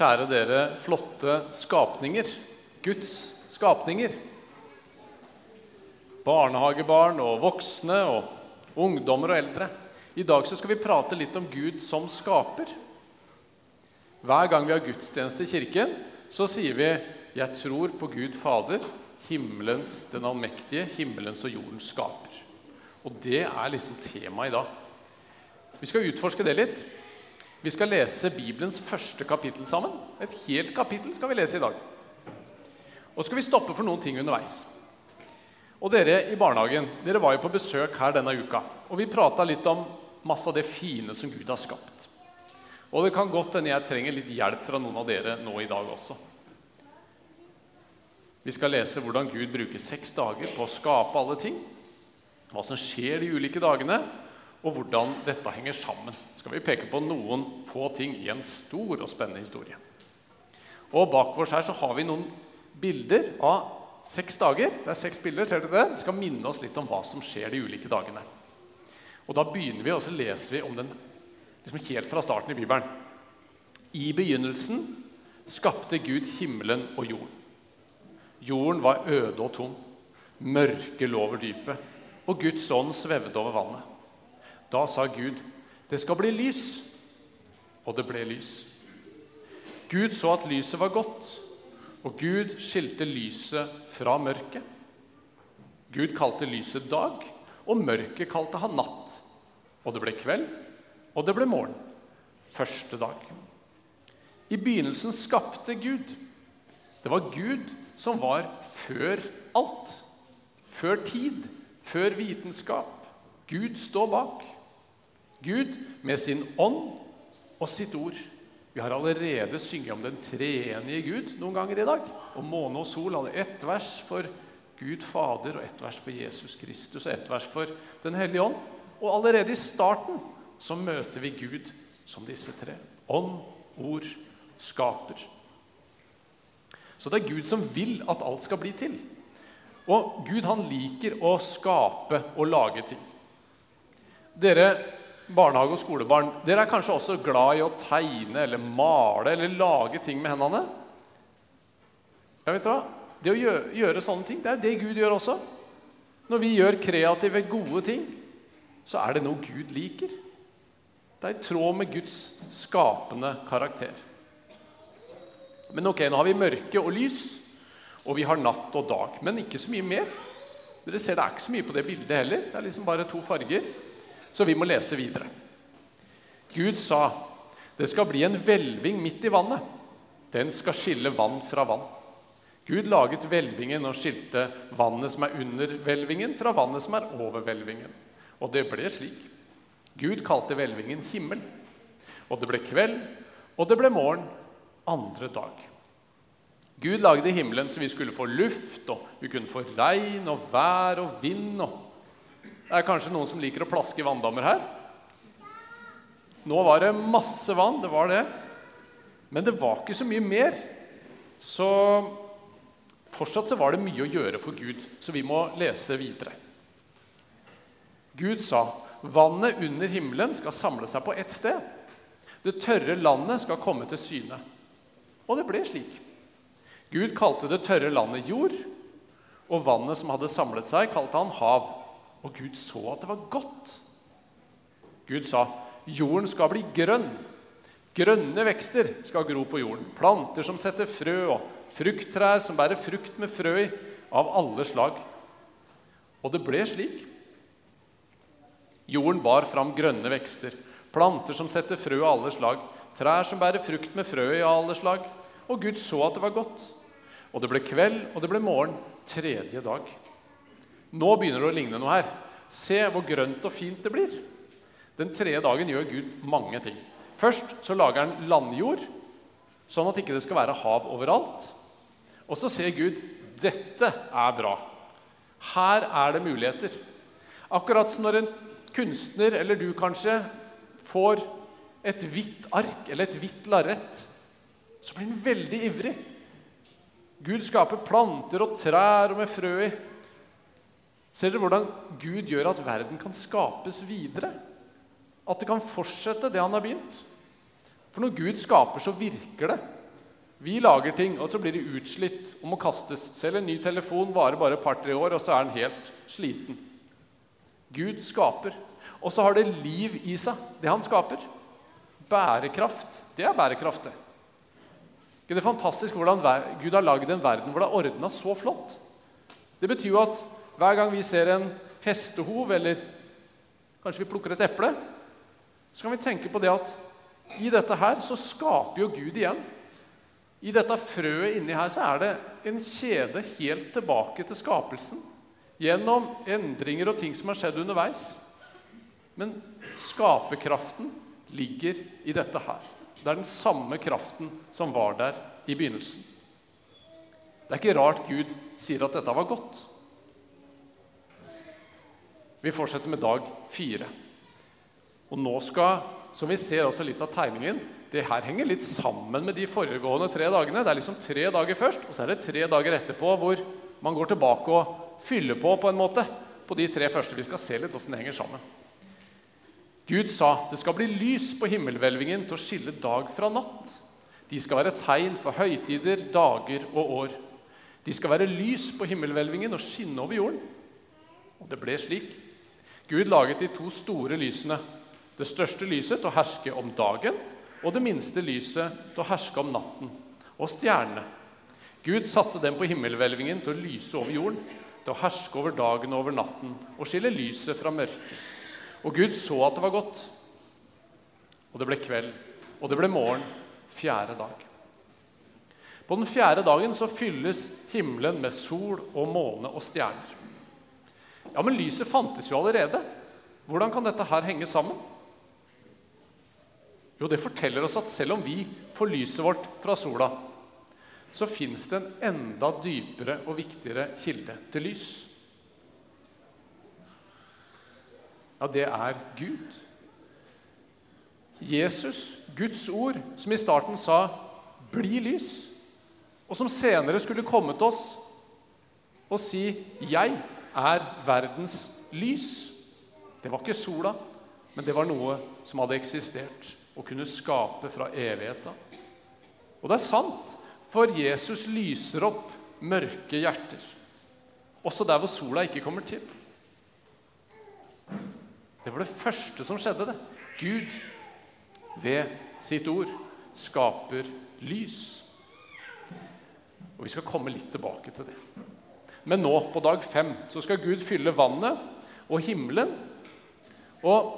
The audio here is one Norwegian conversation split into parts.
Kjære dere flotte skapninger. Guds skapninger. Barnehagebarn og voksne og ungdommer og eldre. I dag så skal vi prate litt om Gud som skaper. Hver gang vi har gudstjeneste i kirken, så sier vi 'Jeg tror på Gud Fader, himmelens, den allmektige, himmelens og jordens skaper'. Og det er liksom temaet i dag. Vi skal utforske det litt. Vi skal lese Bibelens første kapittel sammen. Et helt kapittel skal vi lese i dag. Og så skal vi stoppe for noen ting underveis. Og dere i barnehagen dere var jo på besøk her denne uka. Og vi prata litt om masse av det fine som Gud har skapt. Og det kan godt hende jeg trenger litt hjelp fra noen av dere nå i dag også. Vi skal lese hvordan Gud bruker seks dager på å skape alle ting. Hva som skjer de ulike dagene, og hvordan dette henger sammen. Skal vi peke på noen få ting i en stor og spennende historie. Og Bak oss her så har vi noen bilder av seks dager. Det er seks bilder, ser dere det? Det skal minne oss litt om hva som skjer de ulike dagene. Og Da begynner vi, og så leser vi om den liksom helt fra starten i Bibelen. I begynnelsen skapte Gud himmelen og jorden. Jorden var øde og tom. Mørke lå over dypet, og Guds ånd svevde over vannet. Da sa Gud, 'Det skal bli lys.' Og det ble lys. Gud så at lyset var godt, og Gud skilte lyset fra mørket. Gud kalte lyset dag, og mørket kalte han natt. Og det ble kveld, og det ble morgen. Første dag. I begynnelsen skapte Gud. Det var Gud som var før alt. Før tid, før vitenskap. Gud står bak. Gud med sin ånd og sitt ord. Vi har allerede synget om den treenige Gud noen ganger i dag. Og måne og sol hadde ett vers for Gud Fader og ett vers for Jesus Kristus og ett vers for Den hellige ånd. Og allerede i starten så møter vi Gud som disse tre. Ånd, ord, skaper. Så det er Gud som vil at alt skal bli til. Og Gud han liker å skape og lage ting. Dere barnehage- og skolebarn, dere er kanskje også glad i å tegne eller male eller lage ting med hendene? Ja, vet du hva? Det å gjøre, gjøre sånne ting, det er det Gud gjør også. Når vi gjør kreative, gode ting, så er det noe Gud liker. Det er i tråd med Guds skapende karakter. Men ok, nå har vi mørke og lys, og vi har natt og dag. Men ikke så mye mer. Dere ser Det er ikke så mye på det bildet heller. Det er liksom bare to farger. Så vi må lese videre. Gud sa, 'Det skal bli en hvelving midt i vannet.' 'Den skal skille vann fra vann.' Gud laget hvelvingen og skilte vannet som er under hvelvingen, fra vannet som er over hvelvingen. Og det ble slik. Gud kalte hvelvingen himmel. Og det ble kveld, og det ble morgen andre dag. Gud lagde himmelen så vi skulle få luft, og vi kunne få regn og vær og vind. og Det er kanskje noen som liker å plaske i vanndammer her. Nå var det masse vann, det var det. Men det var ikke så mye mer. Så fortsatt så var det mye å gjøre for Gud, så vi må lese videre. Gud sa Vannet under himmelen skal samle seg på ett sted. Det tørre landet skal komme til syne. Og det ble slik. Gud kalte det tørre landet jord, og vannet som hadde samlet seg, kalte han hav. Og Gud så at det var godt. Gud sa, 'Jorden skal bli grønn.' Grønne vekster skal gro på jorden. Planter som setter frø, og frukttrær som bærer frukt med frø i, av alle slag. Og det ble slik. Jorden bar fram grønne vekster, planter som setter frø av alle slag, trær som bærer frukt med frø i alle slag. Og Gud så at det var godt. Og det ble kveld, og det ble morgen, tredje dag. Nå begynner det å ligne noe her. Se hvor grønt og fint det blir. Den tredje dagen gjør Gud mange ting. Først så lager han landjord, sånn at ikke det skal være hav overalt. Og så ser Gud dette er bra. Her er det muligheter. Akkurat som når en kunstner, eller du kanskje, får et hvitt ark eller et hvitt lerret, så blir han veldig ivrig. Gud skaper planter og trær og med frø i. Ser dere hvordan Gud gjør at verden kan skapes videre? At det kan fortsette det han har begynt? For når Gud skaper, så virker det. Vi lager ting, og så blir de utslitt og må kastes. Selv en ny telefon varer bare et par-tre år, og så er den helt sliten. Gud skaper. Og så har det liv i seg, det han skaper. Bærekraft. Det er bærekraft, det. Det er fantastisk hvordan Gud har lagd en verden hvor det er ordna så flott. Det betyr jo at hver gang vi ser en hestehov, eller kanskje vi plukker et eple, så kan vi tenke på det at i dette her så skaper jo Gud igjen. I dette frøet inni her så er det en kjede helt tilbake til skapelsen. Gjennom endringer og ting som har skjedd underveis. Men skaperkraften ligger i dette her. Det er den samme kraften som var der i begynnelsen. Det er ikke rart Gud sier at dette var godt. Vi fortsetter med dag fire. Og nå skal, som vi ser også litt av tegningen, det her henger litt sammen med de foregående tre dagene. Det er liksom tre dager først, og så er det tre dager etterpå hvor man går tilbake og fyller på på en måte på de tre første. Vi skal se litt åssen det henger sammen. Gud sa det skal bli lys på himmelhvelvingen til å skille dag fra natt. De skal være tegn for høytider, dager og år. De skal være lys på himmelhvelvingen og skinne over jorden. Og det ble slik. Gud laget de to store lysene. Det største lyset til å herske om dagen, og det minste lyset til å herske om natten, og stjernene. Gud satte dem på himmelhvelvingen til å lyse over jorden, til å herske over dagen og over natten og skille lyset fra mørket. Og Gud så at det var godt. Og det ble kveld, og det ble morgen, fjerde dag. På den fjerde dagen så fylles himmelen med sol og måne og stjerner. Ja, men lyset fantes jo allerede. Hvordan kan dette her henge sammen? Jo, det forteller oss at selv om vi får lyset vårt fra sola, så fins det en enda dypere og viktigere kilde til lys. Ja, det er Gud. Jesus, Guds ord, som i starten sa 'bli lys', og som senere skulle komme til oss og si 'jeg er verdens lys'. Det var ikke sola, men det var noe som hadde eksistert og kunne skape fra evigheta. Og det er sant, for Jesus lyser opp mørke hjerter, også der hvor sola ikke kommer til. Det var det første som skjedde. det. Gud, ved sitt ord, skaper lys. Og Vi skal komme litt tilbake til det. Men nå, på dag fem, så skal Gud fylle vannet og himmelen. Og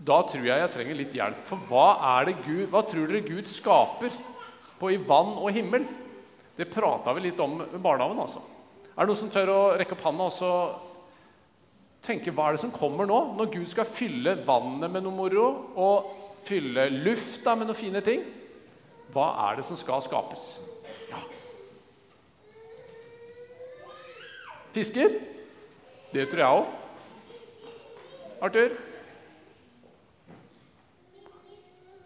da tror jeg jeg trenger litt hjelp. For hva, er det Gud, hva tror dere Gud skaper på i vann og himmel? Det prata vi litt om med barnehagen. altså. Er det noen som tør å rekke opp handa og tenke hva er det som kommer nå? Når Gud skal fylle vannet med noe moro og fylle lufta med noen fine ting, hva er det som skal skapes? Ja. Fisker? Det tror jeg òg. Arthur?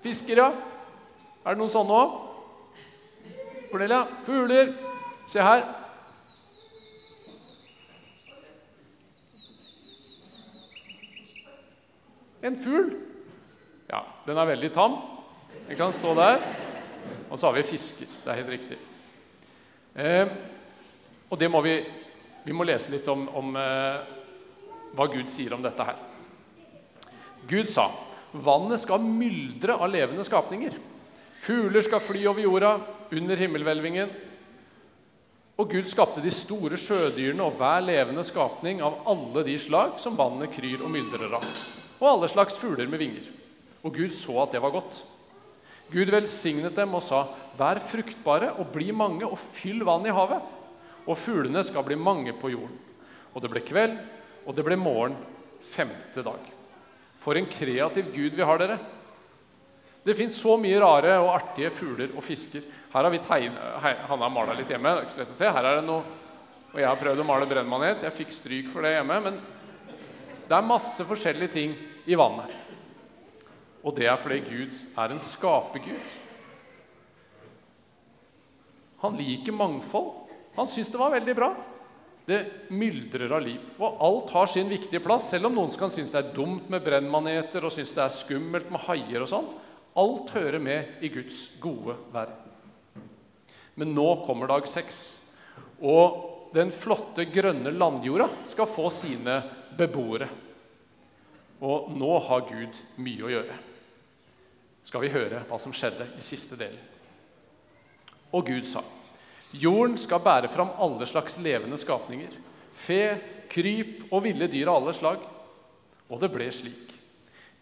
Fisker, ja. Er det noen sånne òg? Cornelia? Fugler. Se her. En fugl. Ja, den er veldig tam. Den kan stå der. Og så har vi fisker. Det er helt riktig. Eh, og det må vi Vi må lese litt om, om eh, hva Gud sier om dette her. Gud sa Vannet skal myldre av levende skapninger. Fugler skal fly over jorda under himmelhvelvingen. Og Gud skapte de store sjødyrene og hver levende skapning av alle de slag som vannet kryr og myldrer av, og alle slags fugler med vinger. Og Gud så at det var godt. Gud velsignet dem og sa, Vær fruktbare og bli mange, og fyll vann i havet. Og fuglene skal bli mange på jorden. Og det ble kveld, og det ble morgen femte dag. For en kreativ gud vi har, dere. Det fins så mye rare og artige fugler og fisker. Her har vi tegnet, Hanna mala litt hjemme. Det er ikke så lett å se. Her er det noe Og jeg har prøvd å male brennmanet. Jeg fikk stryk for det hjemme. Men det er masse forskjellige ting i vannet. Og det er fordi Gud er en skapergud. Han liker mangfold. Han syns det var veldig bra. Det myldrer av liv. Og alt har sin viktige plass, selv om noen kan synes det er dumt med brennmaneter og synes det er skummelt med haier og sånn. Alt hører med i Guds gode verden. Men nå kommer dag seks. Og den flotte, grønne landjorda skal få sine beboere. Og nå har Gud mye å gjøre. Skal vi høre hva som skjedde i siste delen. Og Gud sa, jorden skal bære fram alle slags levende skapninger. Fe, kryp og ville dyr av alle slag. Og det ble slik.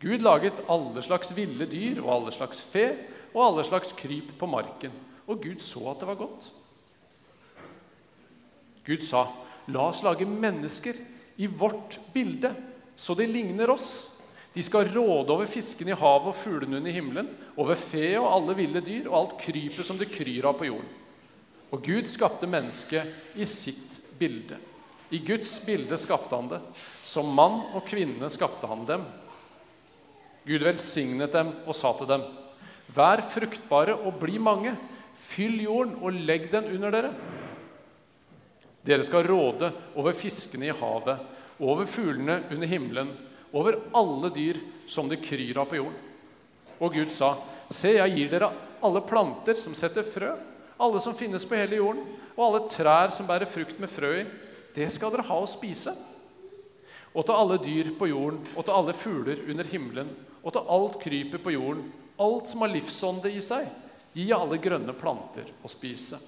Gud laget alle slags ville dyr og alle slags fe og alle slags kryp på marken. Og Gud så at det var godt. Gud sa, 'La oss lage mennesker i vårt bilde, så de ligner oss.' De skal råde over fiskene i havet og fuglene under himmelen, over fe og alle ville dyr og alt krypet som det kryr av på jorden. Og Gud skapte mennesket i sitt bilde. I Guds bilde skapte han det. Som mann og kvinne skapte han dem. Gud velsignet dem og sa til dem.: Vær fruktbare og bli mange. Fyll jorden og legg den under dere. Dere skal råde over fiskene i havet, over fuglene under himmelen, over alle dyr som det kryr av på jorden. Og Gud sa, Se, jeg gir dere alle planter som setter frø, alle som finnes på hele jorden, og alle trær som bærer frukt med frø i. Det skal dere ha å spise. Og til alle dyr på jorden, og til alle fugler under himmelen, og til alt krypet på jorden, alt som har livsånde i seg, gi alle grønne planter å spise.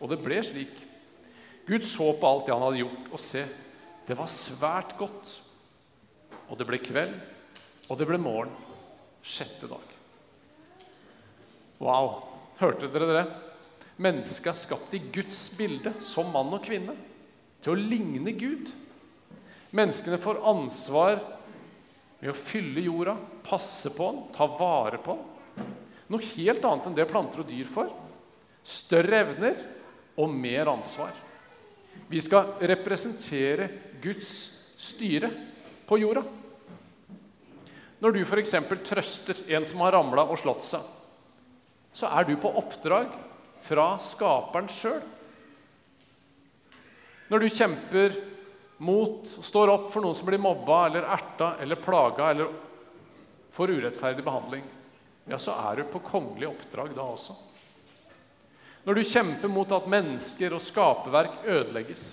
Og det ble slik. Gud så på alt det han hadde gjort, og se, det var svært godt. Og det ble kveld, og det ble morgen. Sjette dag. Wow! Hørte dere det? Mennesket er skapt i Guds bilde, som mann og kvinne, til å ligne Gud. Menneskene får ansvar med å fylle jorda, passe på den, ta vare på den. Noe helt annet enn det planter og dyr får. Større evner og mer ansvar. Vi skal representere Guds styre på jorda. Når du f.eks. trøster en som har ramla og slått seg, så er du på oppdrag fra skaperen sjøl. Når du kjemper mot, står opp for noen som blir mobba eller erta eller plaga eller får urettferdig behandling, ja, så er du på kongelig oppdrag da også. Når du kjemper mot at mennesker og skaperverk ødelegges,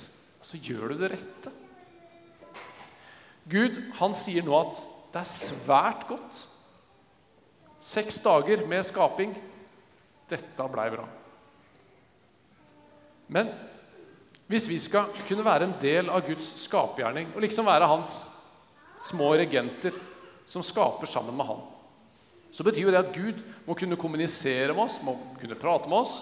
så gjør du det rette. Gud han sier nå at det er svært godt. Seks dager med skaping. Dette blei bra. Men hvis vi skal kunne være en del av Guds skapergjerning og liksom være hans små regenter som skaper sammen med han, så betyr jo det at Gud må kunne kommunisere med oss, må kunne prate med oss,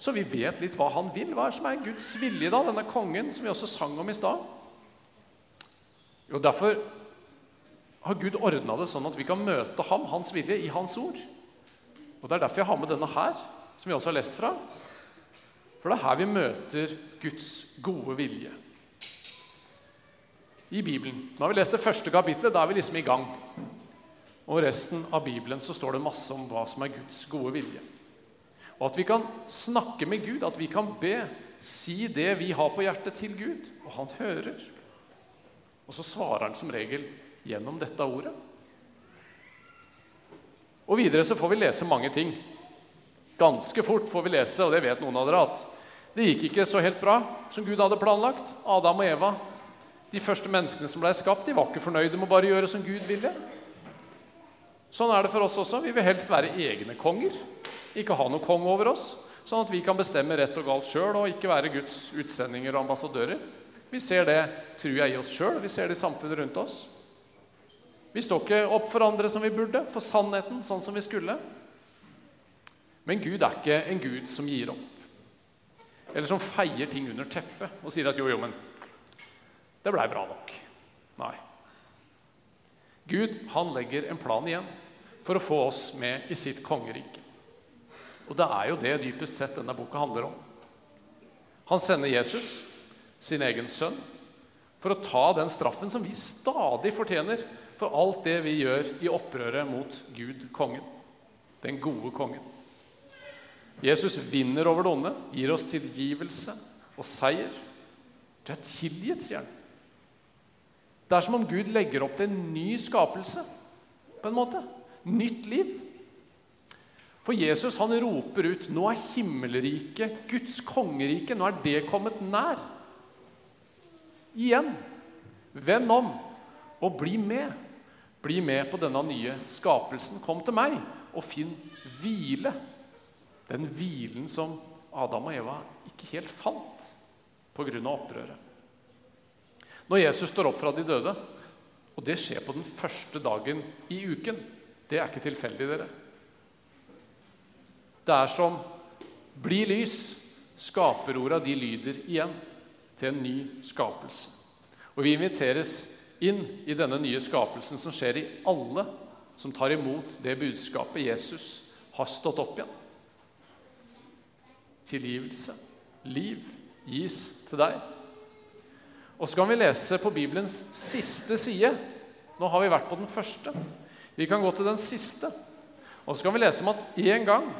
så vi vet litt hva han vil. Hva er som er Guds vilje, da, denne kongen som vi også sang om i stad? Jo, derfor har Gud ordna det sånn at vi kan møte ham, hans vilje, i hans ord. Og Det er derfor jeg har med denne her, som vi også har lest fra. For det er her vi møter Guds gode vilje. I Bibelen. Nå har vi lest det første kapitlet. Da er vi liksom i gang. Og resten av Bibelen så står det masse om hva som er Guds gode vilje. Og at vi kan snakke med Gud, at vi kan be, si det vi har på hjertet, til Gud. Og han hører. Og så svarer han som regel gjennom dette ordet. Og videre så får vi lese mange ting. Ganske fort får vi lese, og det vet noen av dere, at det gikk ikke så helt bra som Gud hadde planlagt. Adam og Eva, de første menneskene som ble skapt, de var ikke fornøyde med å bare gjøre som Gud ville. Sånn er det for oss også. Vi vil helst være egne konger. Ikke ha noen kong over oss, sånn at vi kan bestemme rett og galt sjøl og ikke være Guds utsendinger og ambassadører. Vi ser det, tror jeg, i oss sjøl. Vi ser det i samfunnet rundt oss. Vi står ikke opp for andre som vi burde, for sannheten sånn som vi skulle. Men Gud er ikke en Gud som gir opp. Eller som feier ting under teppet og sier at jo, jo, men det blei bra nok. Nei. Gud han legger en plan igjen for å få oss med i sitt kongerike. Og det er jo det dypest sett denne boka handler om. Han sender Jesus, sin egen sønn, for å ta den straffen som vi stadig fortjener for alt det vi gjør i opprøret mot Gud, kongen. Den gode kongen. Jesus vinner over det onde, gir oss tilgivelse og seier. Du er tilgitt, sier han. Det er som om Gud legger opp til en ny skapelse, på en måte. Nytt liv. For Jesus han roper ut nå er himmelriket, Guds kongerike, nå er det kommet nær. Igjen. Vend om og bli med. Bli med på denne nye skapelsen. Kom til meg og finn hvile. Den hvilen som Adam og Eva ikke helt fant pga. opprøret. Når Jesus står opp fra de døde, og det skjer på den første dagen i uken Det er ikke tilfeldig, dere. Det er som 'bli lys'. Skaperorda de lyder igjen til en ny skapelse. Og vi inviteres inn i denne nye skapelsen som skjer i alle som tar imot det budskapet Jesus har stått opp igjen. Tilgivelse, liv, gis til deg. Og så kan vi lese på Bibelens siste side. Nå har vi vært på den første. Vi kan gå til den siste. Og så kan vi lese om at en gang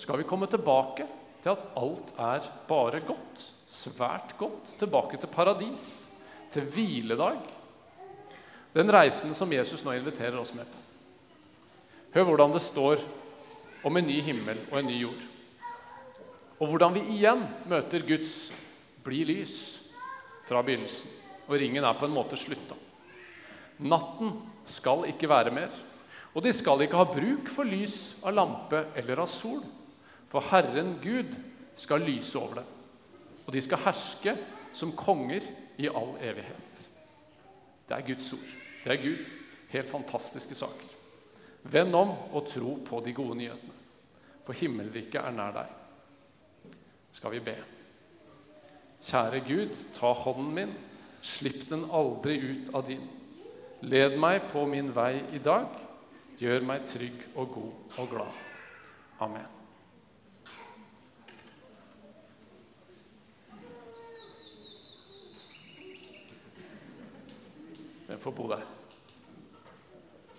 skal vi komme tilbake til at alt er bare godt. Svært godt. Tilbake til paradis. Til hviledag. Den reisen som Jesus nå inviterer oss med på. Hør hvordan det står om en ny himmel og en ny jord. Og hvordan vi igjen møter Guds 'bli lys' fra begynnelsen. Og ringen er på en måte slutta. Natten skal ikke være mer, og de skal ikke ha bruk for lys av lampe eller av sol. For Herren Gud skal lyse over dem, og de skal herske som konger i all evighet. Det er Guds ord. Det er Gud. Helt fantastiske saker. Vend om og tro på de gode nyhetene, for himmelriket er nær deg. Skal vi be. Kjære Gud, ta hånden min, slipp den aldri ut av din. Led meg på min vei i dag. Gjør meg trygg og god og glad. Amen. Den får bo der.